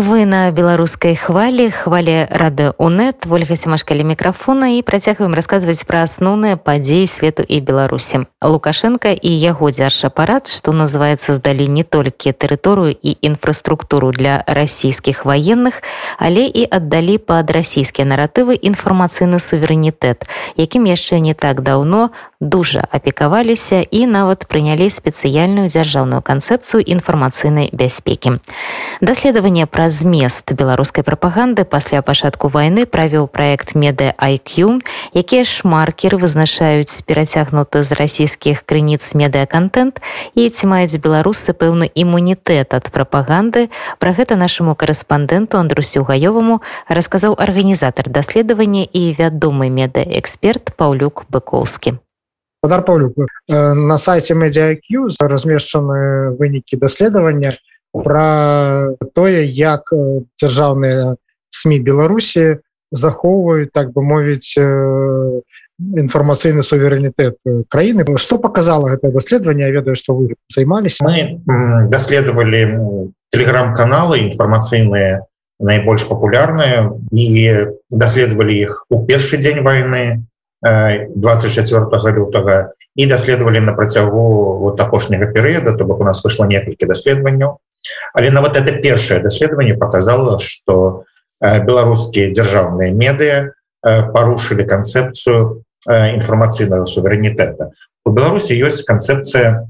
Вы на беларускай хвалі хвалі рады УНэт ольга семашкалі мікрафона і працягваем расказваць пра асноўныя падзеі свету і беларусі лукашенко і яго дзяржапарат што называется здалі не толькі тэрыторыю і інфраструктуру для расійскіх ваенных але і аддалі пад расійскія наратывы інфармацыйны суверэнітэт якім яшчэ не так даўно дужа апекаваліся і нават прынялі спецыяльную дзяржаўную канцэпцыю інфармацыйнай бяспекі даследаванне пра змест беларускай прапаганды пасля пачатку вайны правіў проект меды IQ якія ж маркеры вызначаюць перацягнуты з расійскіх крыніц медыаконтент і ці маюць беларусы пэўны імунітэт ад прапаганды. Пра гэта нашаму корэспандэнту андрусю гаёваму расказаў арганізатар даследавання і вядомы медыаэксперт паўлюк быкоўскі Паўлюк на сайце медиаQ размешчаны вынікі даследавання про тое як дзяржаўныя сМ беларусі захоўваюць так бы мовіць інфармацыйны суверэнітэт краіны что показала гэта даследаванне я ведаю что вы займаліся даследавалі телеграм-каналы інфармацыйныя найбольш папулярныя і даследавалі іх у першы дзень войны 24 лютага і даследавалі на працягу вот апошняга перыяда то бок у нас вышло некалькі даследаванняў але нават это першае даследаванне показало что беларускія дзяржаўныя медыа парушылі канцэпцыю інфармацыйнага суверэнітэта у беларусі ёсць канцэпцыя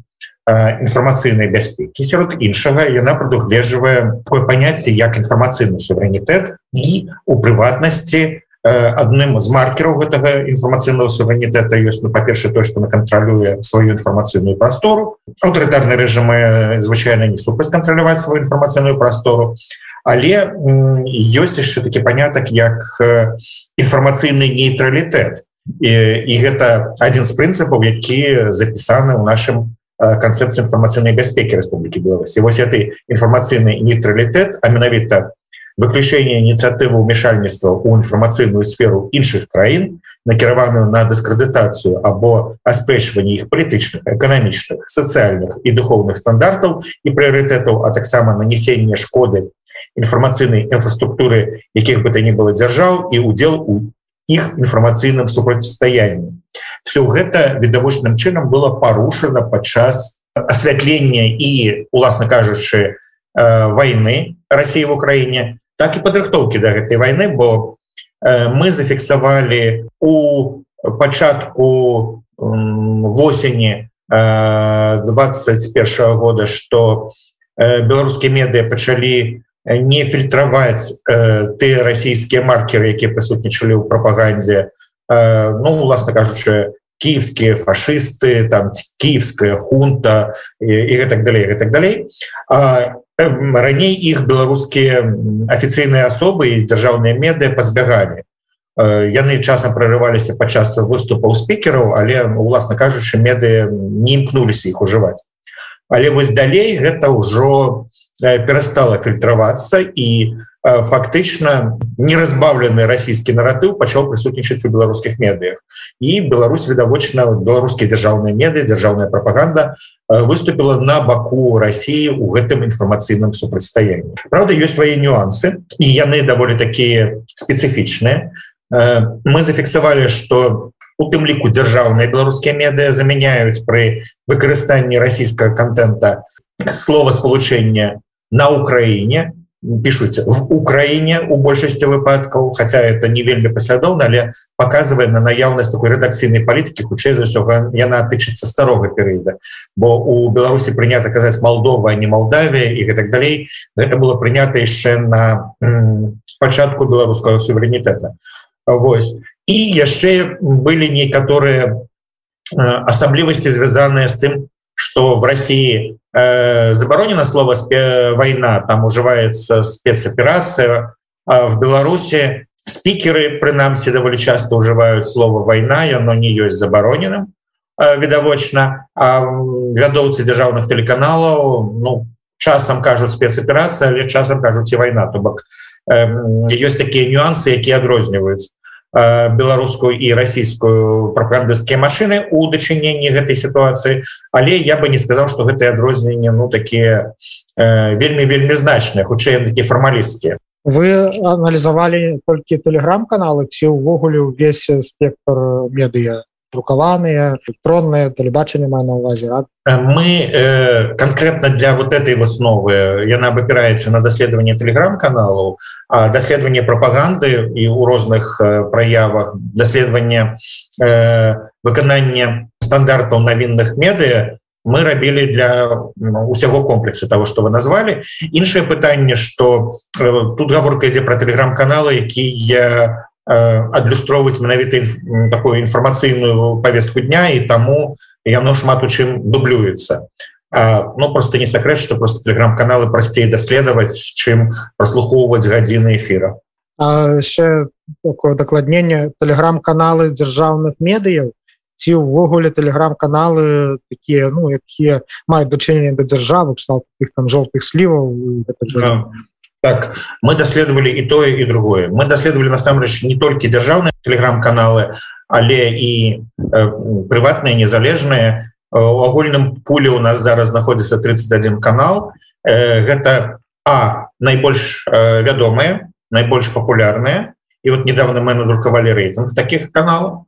інфармацыйнай бяспекі сярод іншага яна прадугледжвае такое паняцце як інфармацыйны суверэнітэт і у прыватнасці адным з маркераў гэтага інфармацыйнага суверэнітэта ёсць ну па-перша то што мы кантралюе сваю інфармацыйную прастору. Аўтарытарныя рэжымы звычайна не супраць кантраляваць сваю інфармацыйную прастору. Але ёсць яшчэ такі панятак як інфармацыйны нейтралітэт. І, і гэта адзін з прынцыпаў які запісаны ў нашым канцэпцыі інфармацыйнай бяспекі Рэспублікі Беларусі. Вось этой інфармацыйны нейтралітэт а менавіта выключение ініцыятывы ўмешальніцтва ў інфармацыйную сферу іншых краін накіраваную на дыскрэдытацыю або аспрэчванне іх палітычных эканамічных сацыяльных і духовных стандартаў і прыярытэтаў а таксама нанесення шкоды інфармацыйнай інфраструктуры якіх бы то не было дзяржаў і удзел у іх інфармацыйным супрацьстаянні все гэта відавочным чынам было парушана падчас асвятлення і уласна кажучы войны России в Украине так і падрыхтоўкі да гэтай войны бо э, мы зафіксавалі у пачатку восені э, 21 года что э, беларускія медыа пачалі не фільтраваць э, ты расійскія маркеры якія прысутнічалі ў прапагандзе ну уласна кажучы кіевскія фашысты там кіевская хунта і, і гэтак далей гэтак далей а раней іх беларускія афіцыйныя асобы і дзяржаўныя меды пазбягалі яны часам прорываліся падчас выступаў спікераў але уласна кажучы меды не імкнуліся іх ужываць але вось далей гэта ўжо перастала фільтравацца і фактычна неразбаўлены расійскі наратыў пачаў прысутнічаць у беларускіх медыях і Беларусь відавочна беларускія дзяржаўныя меды дзяржаўная прапаганда выступила на баку России у гэтым інфармацыйным супрацьстаянні Праўда ёсць свае нюансы і яны даволі такія спецыфічныя мы зафіксавалі что у тым ліку дзяржаўныя беларускія медыа заменяюць пры выкарыстанні расійскага контента слова спалучэння на Украіне пишутся в Украине у большасці выпадкаў хотя это не вельмі паслядоўна але показывае на наяўнасць такой рэдакцыйнай палітыкі хутчэй за ўсё яна тычыцца старога перыяда бо у Беларусі прынята казаць Молдова не Молдавія і гэтак далей гэта было прынята яшчэ на пачатку беларускага суверэнітэта Вось і яшчэ былі некаторыя асаблівасці звязаныя з тым что в России э, забаронено слово война там уживается спецоперация а в беларуси спикеры принамсі довольно часто уживают слово война и оно не есть забароненным э, видовочно гадоўцы державных телеканалов ну часам кажут спецоперация или часам кажут и война то бок э, есть такие нюансы якія адрозніваюць беларускую і расійскую прапагандысцкія машины у дачыненні гэтай сітуацыі. Але я бы не сказаў что гэтые адрозненні ну такія вельмі вельмі значныя хутчэй такія фармалісцкія. Вы аналізавалі толькі телеграм-каналы ці ўвогуле ўвесь спектр медыя друкаваныя электронные тэлебачанне мае на увазе рад мы э, конкретно для вот этой высновы яна абапіраецца на даследаванне телеграм-каналу даследаванне прапаганды і у розных э, праявах даследаванне э, выканання стандартаў навінных медыа мы рабілі для усяго комплекса того что вы назвали. Іншае пытанне что э, тут гаворка ідзе про телеграм-каналы які я адлюстроўваць менавіта такую інфармацыйную повестку дня і таму яно шмат у чым дублюецца Ну просто не сакрэт что просто телеграм-каналы прасцей даследаваць чым прослухоўваць гадзіны эфира. Яшчэ такое дакладнение телеграм-каналы дзяржаўных медыяў ці ўвогуле телеграм-каналы такія ну якія маюць дачыненне да дзяржавы кшталт там жоўтых сліваў Так мы даследовали и тое и другое. Мы даследовали насамрэч не только державные телеграм-каналы але и э, приватные незалежные. У агульным пуле у нас зараз находится 31 канал. Э, гэта а найбольш э, вядомые найбольш популярные. И вот недавно мы надрукавалі рейтинг таких каналов.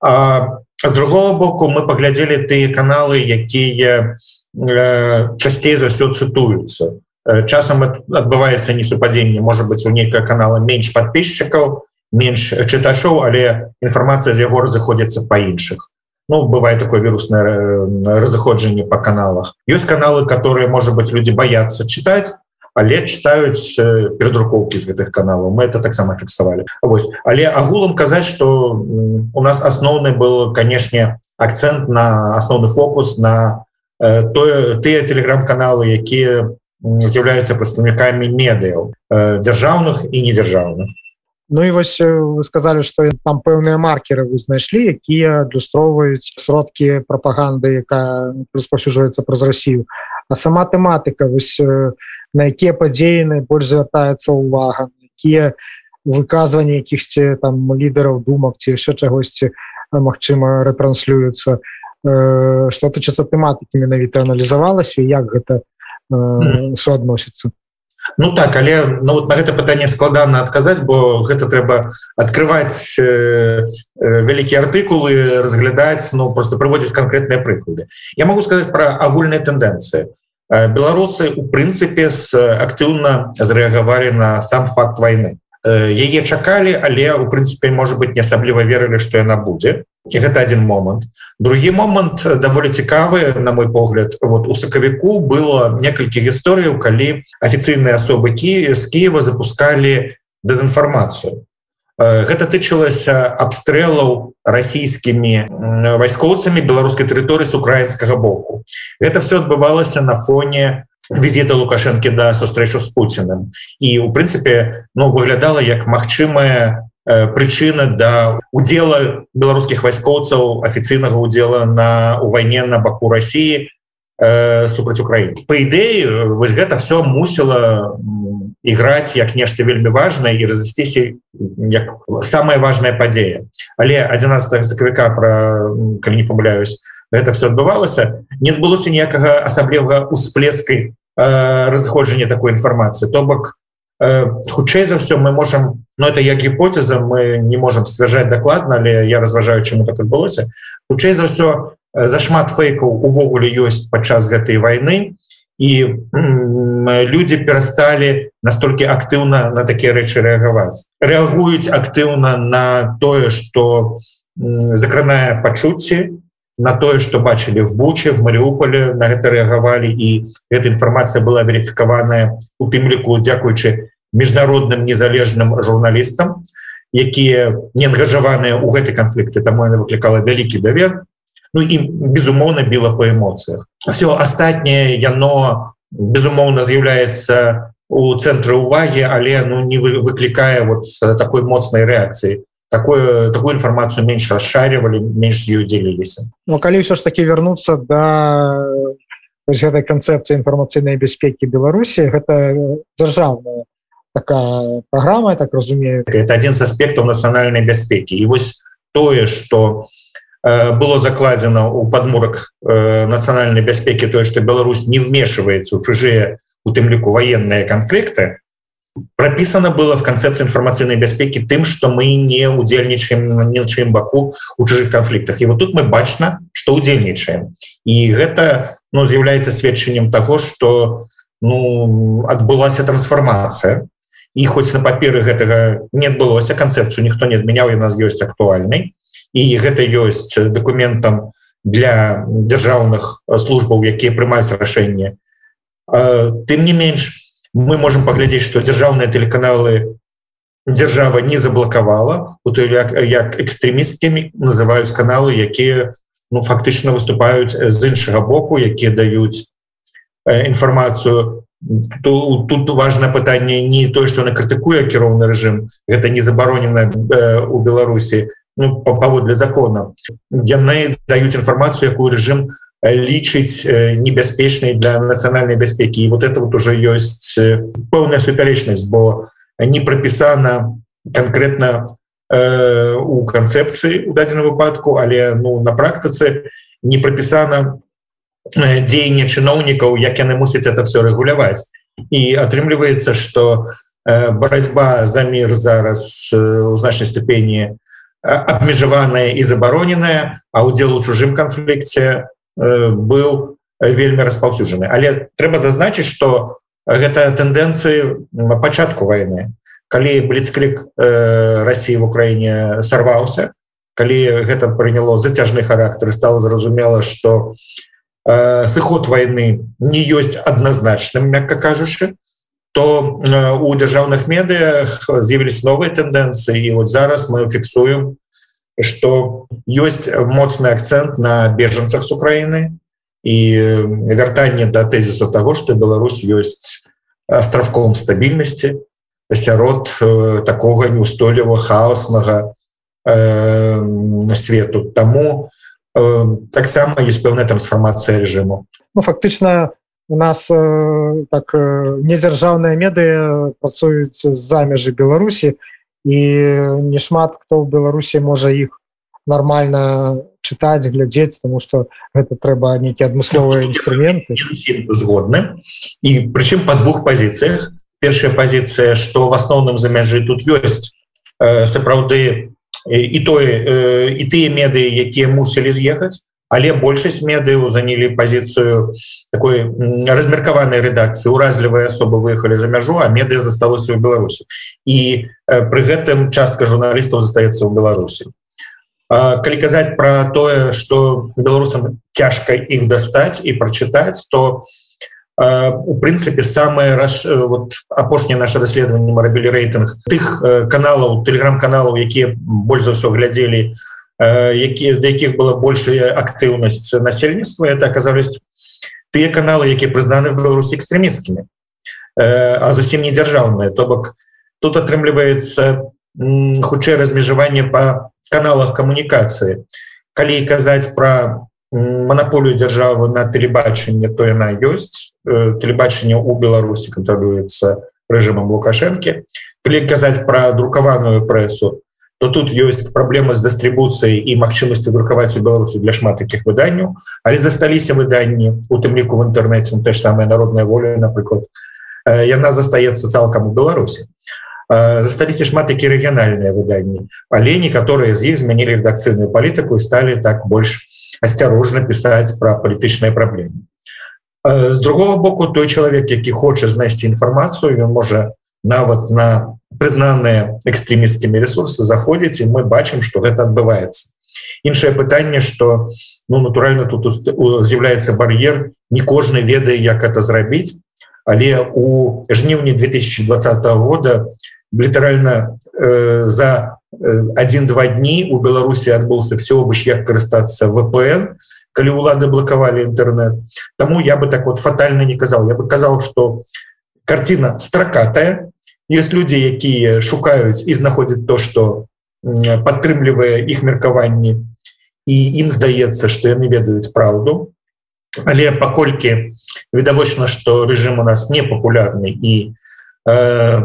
А с другого боку мы поглядели ты каналы якія э, часцей за все цытуются Э, часам адбываецца несупадзенне может быть у нейкая канала менш подписчикаў менш чытачоў але інфармацыя з яго разыходзіцца па іншых Ну бывает такое вирусное э, разыходжанне по каналах. Ёсць каналы которые может быть люди боятся читать але читаюць э, перадрукоўки з гэтых каналаў. Мы это таксама фіксавалі. Вось. Але агулам казаць что у нас асноўны был канешне акцент на асноўны фокус на тое тыя телеграм-каналы якія з'яўляюцца прадстаўнікамі медыяў э, дзяржаўных і недзяржаўных Ну і вось вы сказали что там пэўныя маркеры вы знайшлі якія адлюстроўваюць сродкі прапаганды якая распаўсюджваецца праз Росію а сама тэматыка вось на якія падзеі найбольш звяртаецца ўвага якія выказванні якіхсьці там лідараў думак ці яшчэ чагосьці магчыма ретранслююцца что тычыцца тэматыкі менавіта аналізавалася як гэта суадносіцца Ну так але ну, вот на гэта пытанне складана адказаць бо гэта трэба открываць э, э, вялікія артыкулы разглядаць ну просто прыводзіць конкретныя прыклады. Я могу сказать про агульныя тэндэнцыі. Беларусы у прынцыпе с актыўна зрэагавалі на сам факт войны яе чакалі але у прынцыпе может быть не асабліва верылі что яна будзе і гэта один момант. Другі момант даволі цікавы на мой погляд вот у сакавіку было некалькі гісторыяў калі афіцыйныя асобы кі з Киева запускалі дэзінфармацыю. Гэта тычылася абстрэлаў расійскімі вайскоўцамі беларускай тэрыторыі з украінскага боку. Это все адбывалася на фоне візіта лукашэнкі да сустрэчу з пуціным і у прынцыпе ну выглядала як магчымая прычына да удзела беларускіх вайскоўцаў афіцыйнага удзела на у вайне на баку Росіі э, супраць Украіны. По ідэі вось гэта все мусіла іграць як нешта вельмі важное і разысціся як самая важная падзея. Але 11 сакавіка про калі не памыляюсь гэта все адбывалася. Не адбылося ніякага асаблівага усплескай э, разыходжання такой інфармацыі. То бок э, хутчэй за все мы можем но это як гіпоцеза мы не можем сцвярджаць дакладна але я разважаю чаму так адбылося хутчэй за ўсё зашмат фейкаў увогуле ёсць падчас гэтай войны і люди перасталі настолькі актыўна на такія рэчы рэагаваць рэагуюць актыўна на тое что закранае пачуцці на тое что бачылі в буче в мариуполе на гэта рэагавалі і эта інфармацыя была верыфікаваная у тым ліку дзякуючы міжнародным незалежным журналістам якія не ангажаваныя ў гэты канфлікты там она выклікала вялікі давер. Ну і безумоўна біла по эмоцыях. Все астатняе яно безумоўна з'яўляецца у цэнтры увагі але ну не выклікае вот такой моцнай рэакцыі такое такую інфармацыю менш расшаривали менш ее деліліся Ну калі ўсё ж таки вернуться да гэтай канцэпцыі інфармацыйнай бяспекі Беларусі гэта дзяржаўная такая программа так разумею. Это один з аспектаў нацыянальнай бяспекі і вось тое что э, было закладзена у падмурак э, нацыянальнай бяспекі тое что Беларусь не вмешивается у чужие у тым ліку военные конфликты прописано было в концепции информацыйнай бяспекі тым что мы не удзельнічаем на нечым баку у чужих конфликтах. И вот тут мы бачна что удзельнічаем і гэта ну з'яўляецца сведчаннем того что ну адбылася трансформация і хоць на паперы гэтага не адбылося канцэпцыю ніхто не адмяняў і нас ёсць актуальнай. І гэта ёсць документам для дзяржаўных службаў якія прымаюць рашэнне. Тым не менш мы можем паглядзець что дзяржаўныя тэлеканалы дзяржава не заблокавала у той як, як экстрэмісткімі называюць каналы якія ну фактычна выступаюць з іншага боку якія даюць інфармацыю. То тут важное пытанне не тое что она крытыкуе кіроўны рэжым гэта не забаронена у беларусі ну, паводле закона. Яны даюць інфармацыю якую рэжым лічыць небяспечнай для нацыянальнай бяспекі. І вот это вот уже ёсць пэўная супярэчнасць бо не прапісана конкретно э, у канцэпцыі у дадзеным выпадку але ну на практыцы не прапісана дзеянне чыноўнікаў як яны мусяць это все рэгуляваць. І атрымліваецца что барацьба за мир зараз у значнай ступені абмежаваная і забароненая а удзел у чужым канфлікце быў вельмі распаўсюджаны. Але трэба зазначыць что гэта тэндэнцыі пачатку войны калі бліцклік Росіі в Украіне сарваўся калі гэта прыняло зацяжны характар стало зразумела что у сыход войны не ёсць адназначным мякка кажучы то у дзяржаўных медыях з'явились новыя тэндэнцыі і вот зараз мы фіксуем что ёсць моцны акцент на бежанцах с Украины і вяртанне да тезіса того что Беларусь ёсць островком стабільнасці сярод э, такого неустойлівого хаоснага э, свету. Тому у таксама есть пэўная трансформацыя режиму ну, фактычна у нас э, так э, недзяржаўныя меды працуюць за межы Беларусі і не шмат хто в Беларусі можа іх нормально чытаць глядзець тому что гэта трэба нейкі адмысловыя інструменты згодны. І прычым по двух пазіцыях першая пазіцыя что в асноўным за мяжы тут ёсць э, сапраўды і тое і тыя меды якія мусілі з'ехаць але большасць медыяў занялі пазіцыю такой размеркаванай рэдакцыі. Уразлівыя асобы выехалі за мяжу а медыа засталося ў беларусі. І пры гэтым частка журналістаў застаецца ў беларусі. Калі казаць пра тое что беларусам цяжка іх дастаць і прачытаць то у у прынцыпе самое раш вот апошняе наше даследаванне мы рабілі рэйтынг тых каналаў телеграм-каналаў якія больш за ўсё глядзелі якія да якіх была большая актыўнасць насельніцтва это оказались тыя каналы якія прызнаны в беларусі экстрэмісткімі а зусім не дзяржаўныя то бок тут атрымліваецца хутчэй размежаванне по каналах камунікацыі калі казаць про монополію дзяржавы на тэлебачанне то яна ёсць. Тэлебачанне у беларусі кантралюецца рэжымам лукашэнкі. Калі казаць пра друкаваную прэсу то тут ёсць праблема з дыстрыбуцыяй і магчымасцю друкаваць у беларусу для шмат таких выданняў але засталіся выданні у тым ліку в інтэрнэце те ж самая народная воля напрыклад яна застаецца цалкам у беларусі засталіся шмат такі рэгіянальныя выданні але некаторыя з іх змянілі рэдакцыйную палітыку і сталі так больш асцярожна пісаць пра палітычныя праблемы з другого боку той чалавек які хоча знайсці інфармацыю ён можа нават на прызнаныя экстрэмісцкімі ресурсы заходзіць і мы бачым что гэта адбываецца іншае пытанне что ну натуральна тут з'яўляецца бар'ер не кожны ведае як это зрабіць але у жніўні 2020 года літаральна э, за один-два дні у беларусі адбыўся все обыч як карыстацца то калі улады блокавалі інтэрнет Таму я бы так вот фатальна не казал я бы казал что картина стракатая есть люди якія шукаюць і знаходзяць то что падтрымлівае іх меркаванні. І ім здаецца что яны ведаюць праўду. Але паколькі відавочна что режим у нас не популярны і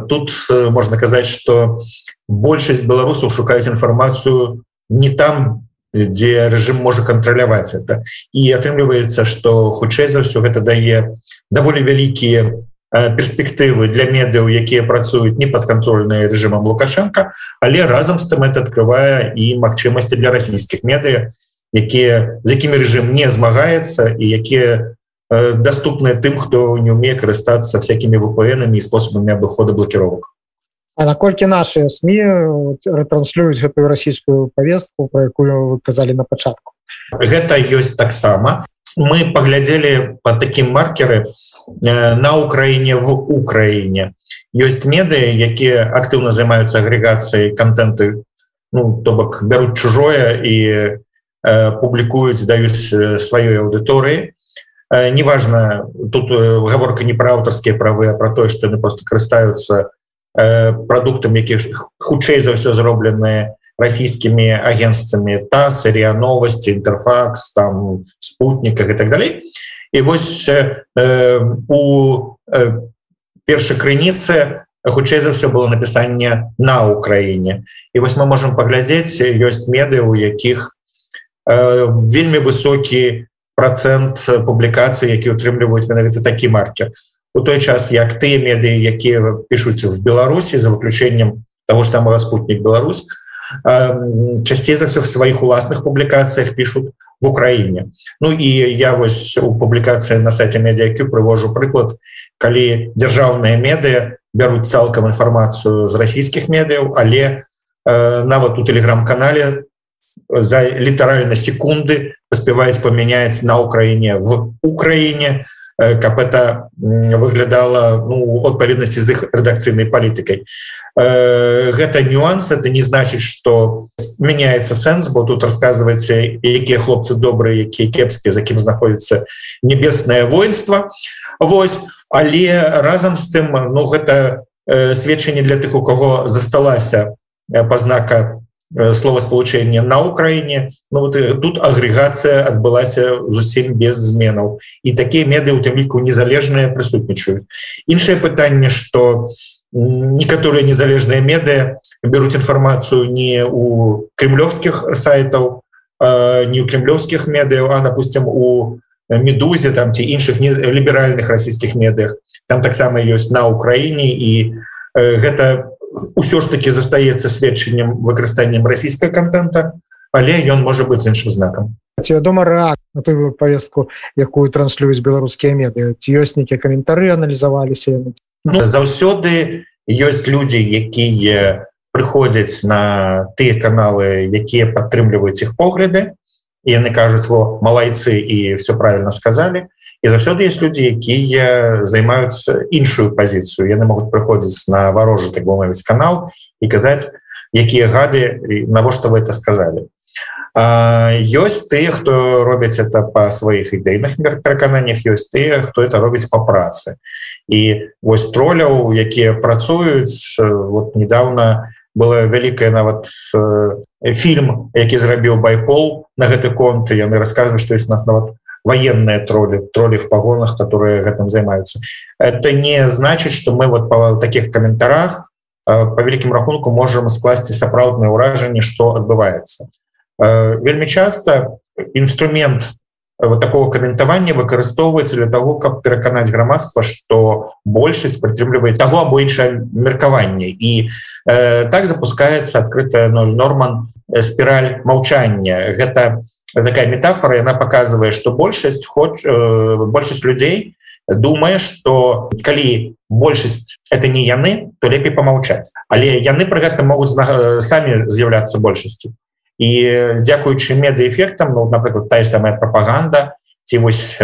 тут можна казаць что большасць беларусаў шукаюць інфармацыю не там дзе рэжым можа кантраляваць это і атрымліваецца что хутчэй за ўсё гэта дае даволі вялікія перспектывы для медыяў якія працуюць не падконтрольныя рэжымам лукашенко але разам з тым это открывае і магчымасці для расійскіх медыя якія з якімі рэжым не змагаецца і якія доступныя тым хто не умее карыстацца всякими впнамі і способамі абыхода блокировок А наколькі наши сМ ретранслююць гэтую расійскую повестку про якую вы казалі на пачатку? Гэта ёсць таксама мы паглядзелі по таким маркеры на Украіне в Украіне ёсць меды якія актыўна займаюцца агрэгацыяй контенты ну то бок бяруць чужое і э, публікуюць даюць сваёй аўдыторыі. Неважно тут гаворка не пра аўтарскія правы а про тое что яны просто карыстаюцца Э, продуктам якіх хутчэй за ўсё зробленыя расійскімі агенствамі тас РИА новости інтерфакс там спутниках и так далей. І вось э, у э, першай крыніцы хутчэй за ўсё было напісанне на Украіне і вось мы можемм паглядзець ёсць меды у якіх э, вельмі высокі процент публікацыі які утрымліваюць менавіта такі маркер. У той час як тыя медыі якія пишутць в беларусі за выключэннем того ж самого спутник Беларусь часцей за все в сваіх уласных публікацыях пишут в Украіне Ну і я вось у публікацыі на сайте медіаQ прывожу прыклад калі дзяржаўныя медыа бяруць цалкам інфармацыю з расійскіх медыяў але э, нават у телеграм-канале за літаральна секунды паспяваюць памяняць на Украіне в Украіне. то каб это выглядала ну, адпаведнасці з іх рэдакцыйнай палітыкай. Гэта нюанс это не значыць, што мяняецца сэнс, бо тут расказваецца, якія хлопцы добрыя, якія кепскія, за кім знаходзіцца небеснае воінства. Вось, але разам з тым ну, гэта сведчанне для тых, у каго засталася пазнака Э, словосполучэння на Украіне Ну вот э, тут агрэгацыя адбылася зусім без зменаў. І такія меды у тым ліку незалежныя прысутнічаюць іншае пытанне что некаторыя незалежныя меды бяруць інфармацыю не у кремлёвскіх сайтаў не у кремлёвскіх медыяў а допустим у медузе там ці іншых ліберальных расійскіх медыях там таксама ёсць на Украіне і гэта по ўсё ж таки застаецца сведчаннем выкарыстаннем расійскага контента але ён можа быць іншым знакам. Дома рак на тую повестку якую транслююць беларускія меды ці ёсць нейкія каментары аналізаваліся ну, заўсёды ёсць людзі якія прыходзяць на тыя каналы якія падтрымліваюць іх погляды і яны кажуць во малайцы і все правильно сказали і заўсёды есть люди якія займаюцца іншую пазіцыю. Яны могуць прыходзіць на варожы так мовіць канал і казаць якія гады навошта вы это сказали ёсць тыя хто робяць это по сваіх ідэйных перакананнях ёсць тыя хто это робіць по працы. І вось троляў якія працуюць вот недавно было вялікая нават фільм які зрабіў байпол на гэты конт. Яны рассказывают что есть нас нават военные тролли тролли в погонах которые гэтым займаются это не значит что мы вот по таких комментарах э, по великим рахунку можем скласти сапраўдное ўражанне что отбывается. Э, вельмі часто инструмент вот такого каментавання выкарыстоўваецца для того каб пераканаць грамадства что большасць прытрымлівае того або іншае меркаванне і э, так запускается открытая 0 норман спіраль маўчання гэта такая метафора она показывае что большасць хоч э, большасць людей думае что калі большасць это не яны то лепей помаўчаць але яны про гэта могуць самі з'яўляцца большасцю і дзякуючы медээфектам ну, напрыклад та самая пропаганда ці вось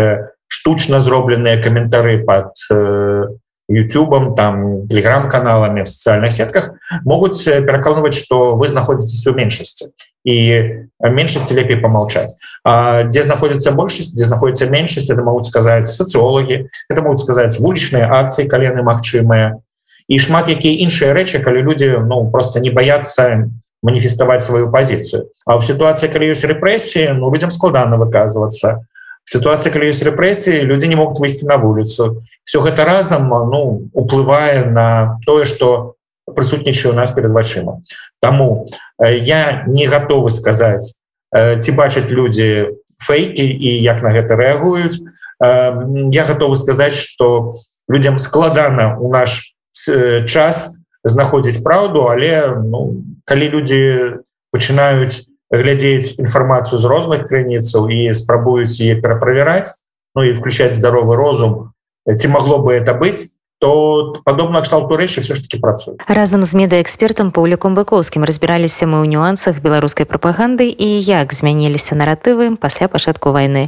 штучна зробленыя каментары под Ютубам там телеграм-каналами в социальных сетках могуць пераканываць что вы знаходитесь у меншасці. І меншасці лепей помолчать где знаходится большасць где знаходится меншасць это могуць сказать социологи это могуць сказать вулічныя акции колены магчымыя. І шмат якія іншыя рэчы калі люди ну просто не боятся маніфестовать сваю позицию. А в ситуации калі ёсць рэпрессии ну людям складана выказываться. Ситуация калі есть рэпрэсіі люди не могут выйсці на вуліцу все гэта разам ну уплывае на тое что прысутнічае у нас перед вачыма Таму я не готовы сказаць ці бачаць люди фейки і як на гэта реагуюць. Я готовы сказаць что людям складана у наш час знаходзіць праўду але ну, калі люди пачынаюць глядзець інфармацыю з розных крыніцаў і спрабуюць е пераправяраць ну і включаць здоровы розум ці магло бы это быць то падобна кшталту рэчы все ж таки працуе. Разам з медаэкспертам паўліком быкоўскім разбіраліся мы ў нюансах беларускай прапаганды і як змяніліся наратывы пасля пачатку войны